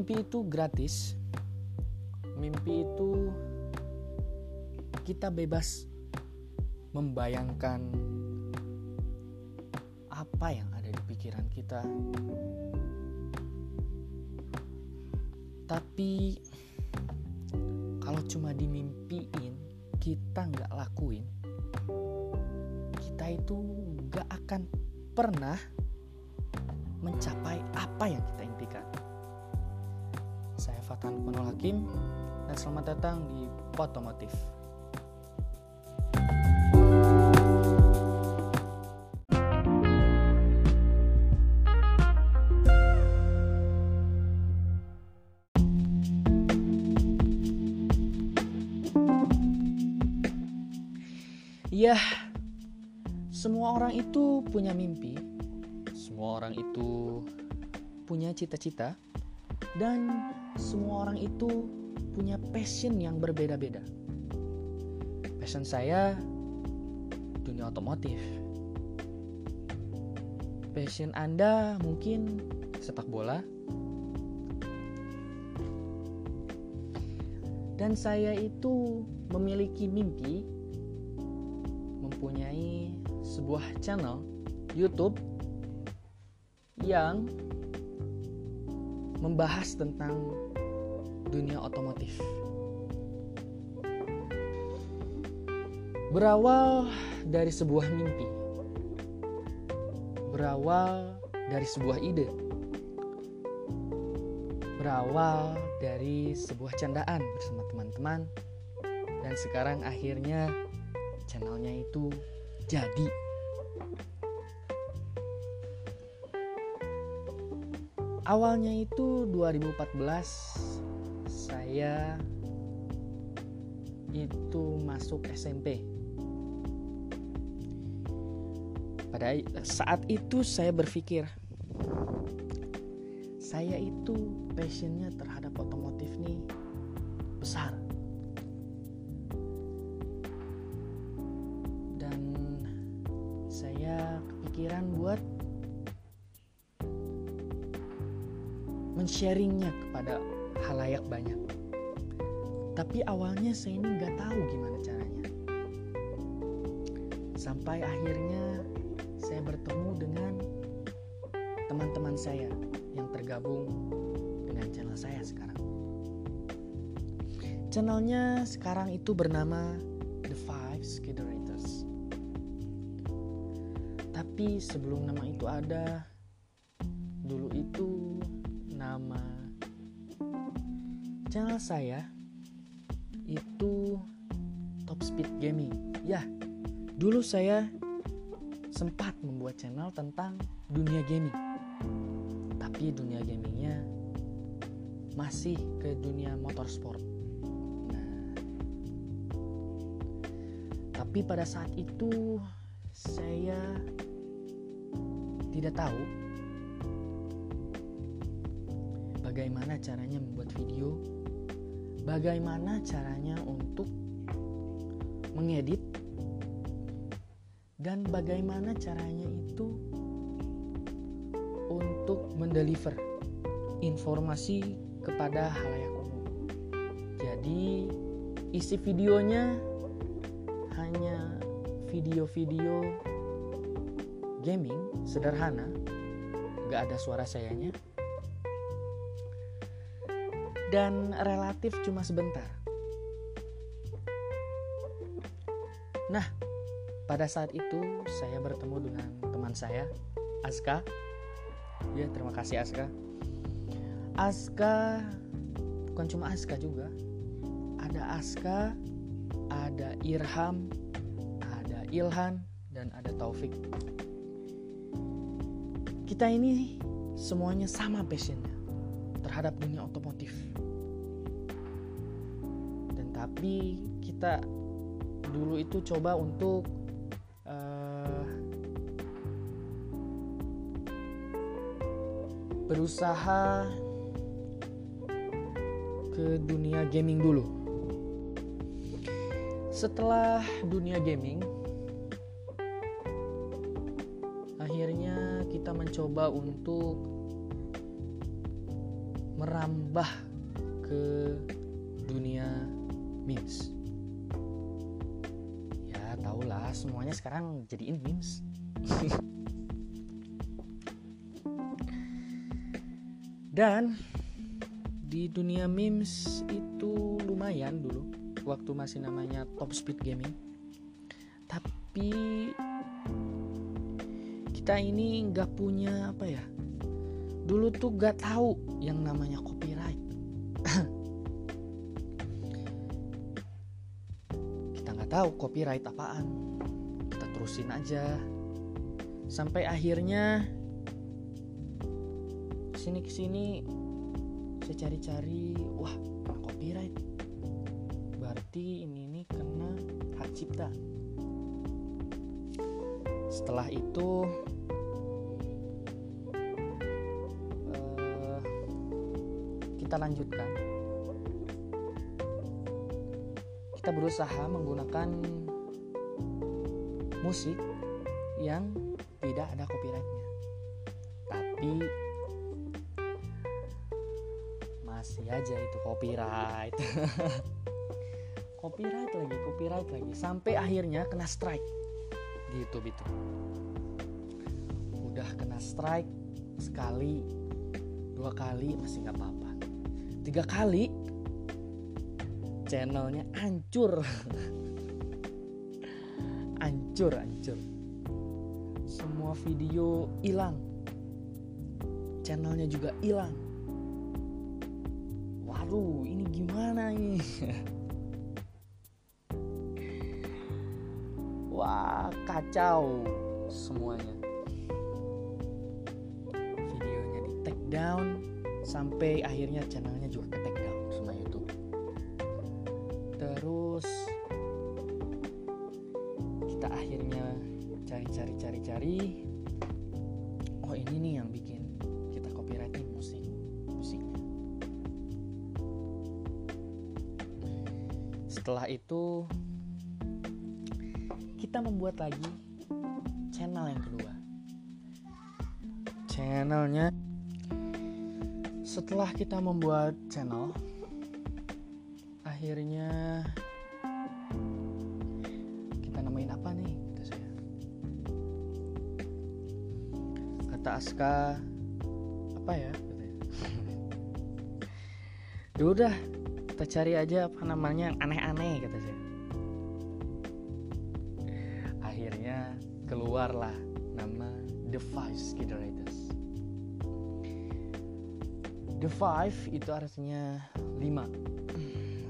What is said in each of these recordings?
mimpi itu gratis. Mimpi itu kita bebas membayangkan apa yang ada di pikiran kita. Tapi kalau cuma dimimpiin, kita nggak lakuin, kita itu nggak akan pernah mencapai apa yang kita impikan. Saya Fatan Kunul Hakim dan selamat datang di Potomotif. Ya, semua orang itu punya mimpi, semua orang itu punya cita-cita, dan semua orang itu punya passion yang berbeda-beda. Passion saya dunia otomotif. Passion Anda mungkin sepak bola. Dan saya itu memiliki mimpi mempunyai sebuah channel YouTube yang membahas tentang dunia otomotif. Berawal dari sebuah mimpi, berawal dari sebuah ide, berawal dari sebuah candaan bersama teman-teman, dan sekarang akhirnya channelnya itu jadi. Awalnya itu 2014 saya itu masuk SMP. Pada saat itu saya berpikir saya itu passionnya terhadap otomotif nih besar. Dan saya kepikiran buat men-sharingnya kepada halayak banyak. Tapi awalnya saya ini nggak tahu gimana caranya. Sampai akhirnya saya bertemu dengan teman-teman saya yang tergabung dengan channel saya sekarang. Channelnya sekarang itu bernama The Five Skiderators. Tapi sebelum nama itu ada, saya itu Top Speed Gaming. Ya, dulu saya sempat membuat channel tentang dunia gaming. Tapi dunia gamingnya masih ke dunia motorsport. Nah, tapi pada saat itu saya tidak tahu bagaimana caranya membuat video, bagaimana caranya untuk mengedit, dan bagaimana caranya itu untuk mendeliver informasi kepada halayak umum. Jadi isi videonya hanya video-video gaming sederhana, gak ada suara sayanya, dan relatif cuma sebentar. Nah, pada saat itu saya bertemu dengan teman saya, Aska. Ya, terima kasih Aska. Aska bukan cuma Aska juga. Ada Aska, ada Irham, ada Ilhan, dan ada Taufik. Kita ini semuanya sama passionnya terhadap dunia otomotif. Dan tapi kita dulu itu coba untuk uh, berusaha ke dunia gaming dulu. Setelah dunia gaming, akhirnya kita mencoba untuk merambah ke dunia memes. Ya tahulah semuanya sekarang jadiin memes. Dan di dunia memes itu lumayan dulu waktu masih namanya top speed gaming. Tapi kita ini nggak punya apa ya dulu tuh gak tahu yang namanya copyright. Kita nggak tahu copyright apaan. Kita terusin aja. Sampai akhirnya ke sini ke sini saya cari-cari wah copyright. Berarti ini nih kena hak cipta. Setelah itu kita lanjutkan. Kita berusaha menggunakan musik yang tidak ada copyrightnya. Tapi masih aja itu copyright. Copyright lagi copyright lagi. Sampai akhirnya kena strike. Di YouTube itu udah kena strike sekali dua kali masih nggak apa-apa tiga kali. Channelnya hancur. Hancur hancur. Semua video hilang. Channelnya juga hilang. Waduh ini gimana ini? Wah kacau semuanya. Videonya di take down sampai akhirnya channelnya juga ke take down. Sama YouTube terus kita akhirnya cari-cari cari-cari oh ini nih yang bikin kita copyright nih musik. Musiknya setelah itu kita membuat lagi channel yang kedua. Channelnya setelah kita membuat channel akhirnya kita namain apa nih kata saya? Kata Aska apa ya katanya ya? Udah kita cari aja apa namanya yang aneh-aneh kata saya. Akhirnya keluarlah nama The Five The Five itu artinya lima.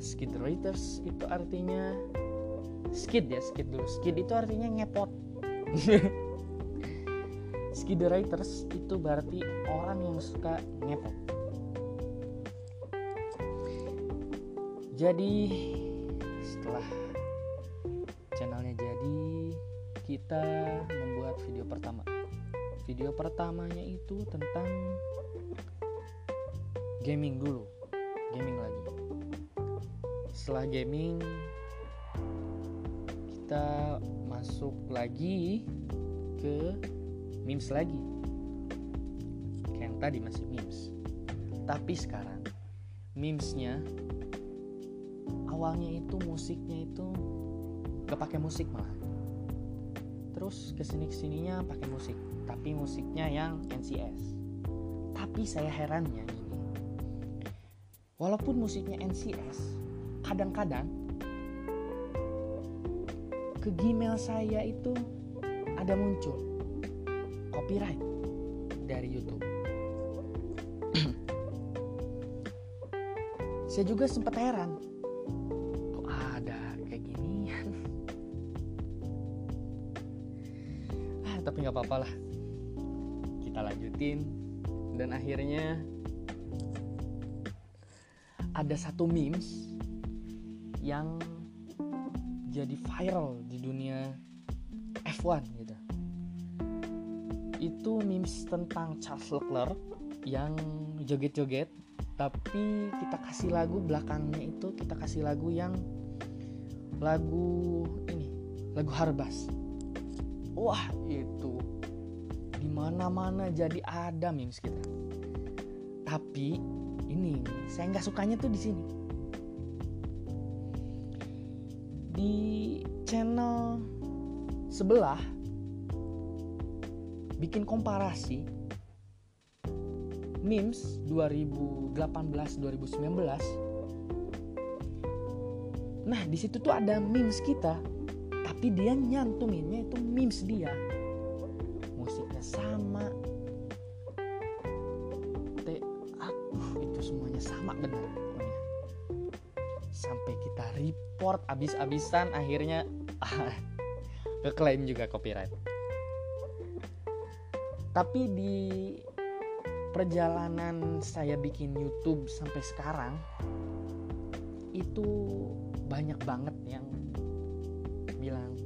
Skiderators itu artinya skid ya skid dulu. Skid itu artinya ngepot. Skiderators itu berarti orang yang suka ngepot. Jadi setelah channelnya jadi kita membuat video pertama. Video pertamanya itu tentang gaming dulu. Gaming lagi. Setelah gaming kita masuk lagi ke memes lagi. Kayak yang tadi masih memes. Tapi sekarang memesnya awalnya itu musiknya itu gak pakai musik malah. Terus ke sini ke sininya pakai musik tapi musiknya yang NCS tapi saya herannya ini walaupun musiknya NCS kadang-kadang ke Gmail saya itu ada muncul copyright dari YouTube. Saya juga sempat heran kok ada kayak ginian ah tapi nggak apa-apa lah. Kita lanjutin. Dan akhirnya ada satu memes yang jadi viral di dunia F1 gitu. Itu memes tentang Charles Leclerc yang joget-joget tapi kita kasih lagu belakangnya itu kita kasih lagu yang lagu ini lagu Harbas. Wah itu di mana mana jadi ada memes kita. Tapi ini saya nggak sukanya tuh di sini. Di channel sebelah bikin komparasi memes 2018 2019 nah di situ tuh ada memes kita tapi dia nyantuminnya itu memes dia semuanya sama bener pokoknya. Sampai kita report abis-abisan akhirnya keklaim juga copyright. Tapi di perjalanan saya bikin YouTube sampai sekarang itu banyak banget yang bilang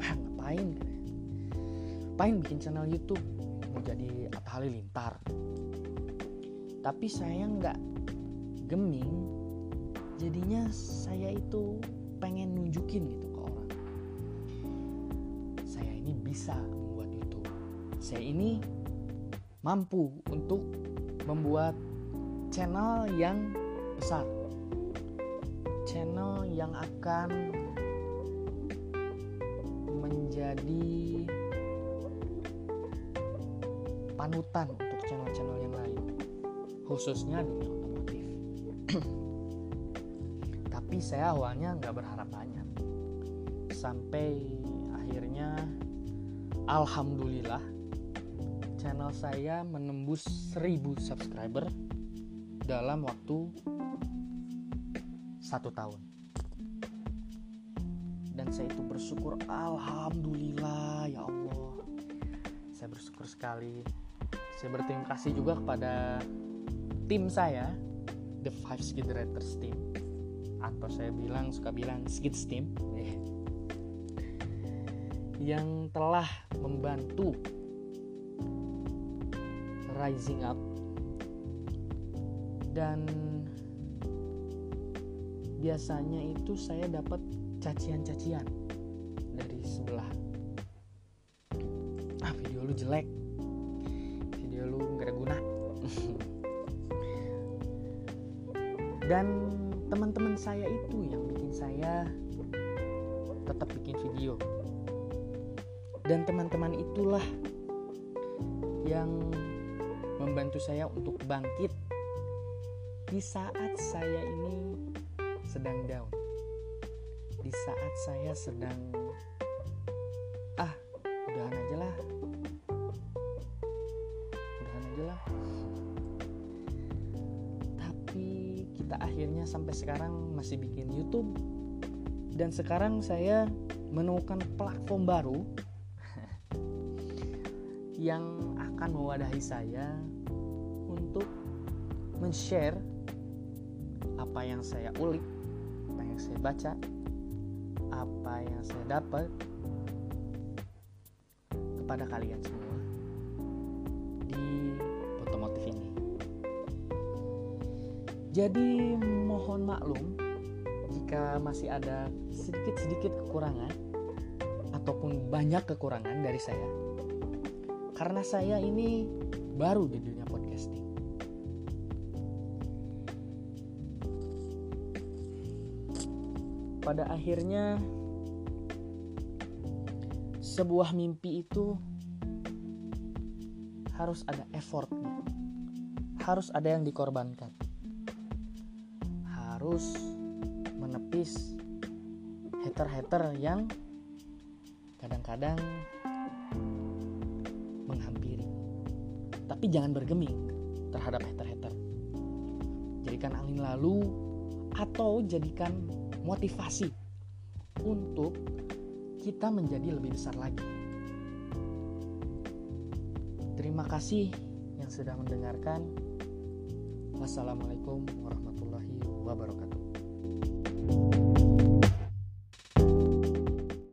wah ngapain? Ngapain bikin channel YouTube? Mau jadi Atta Halilintar tapi saya nggak geming. Jadinya saya itu pengen nunjukin gitu ke orang. Saya ini bisa membuat YouTube saya ini mampu untuk membuat channel yang besar. Channel yang akan menjadi panutan untuk channel-channel yang lain khususnya dunia otomotif. Tapi saya awalnya nggak berharap banyak. Sampai akhirnya alhamdulillah channel saya menembus 1000 subscriber dalam waktu satu tahun. Dan saya itu bersyukur alhamdulillah ya Allah. Saya bersyukur sekali. Saya berterima kasih juga kepada tim saya The Five Skid Writers Team atau saya bilang suka bilang Skids Team yang telah membantu rising up dan biasanya itu saya dapat cacian-cacian dari sebelah. Ah video lu jelek. Video lu gak ada guna dan teman-teman saya itu yang bikin saya tetap bikin video. Dan teman-teman itulah yang membantu saya untuk bangkit di saat saya ini sedang down. Di saat saya sedang sekarang masih bikin YouTube. Dan sekarang saya menemukan platform baru yang akan mewadahi saya untuk men-share apa yang saya ulik, apa yang saya baca, apa yang saya dapat kepada kalian semua. Di Jadi mohon maklum jika masih ada sedikit-sedikit kekurangan ataupun banyak kekurangan dari saya karena saya ini baru di dunia podcasting. Pada akhirnya sebuah mimpi itu harus ada effortnya, harus ada yang dikorbankan, harus menepis hater-hater yang kadang-kadang menghampiri. Tapi jangan bergeming terhadap hater-hater. Jadikan angin lalu atau jadikan motivasi untuk kita menjadi lebih besar lagi. Terima kasih yang sudah mendengarkan. Wassalamualaikum warahmatullahi wabarakatuh warahmatullahi wabarakatuh.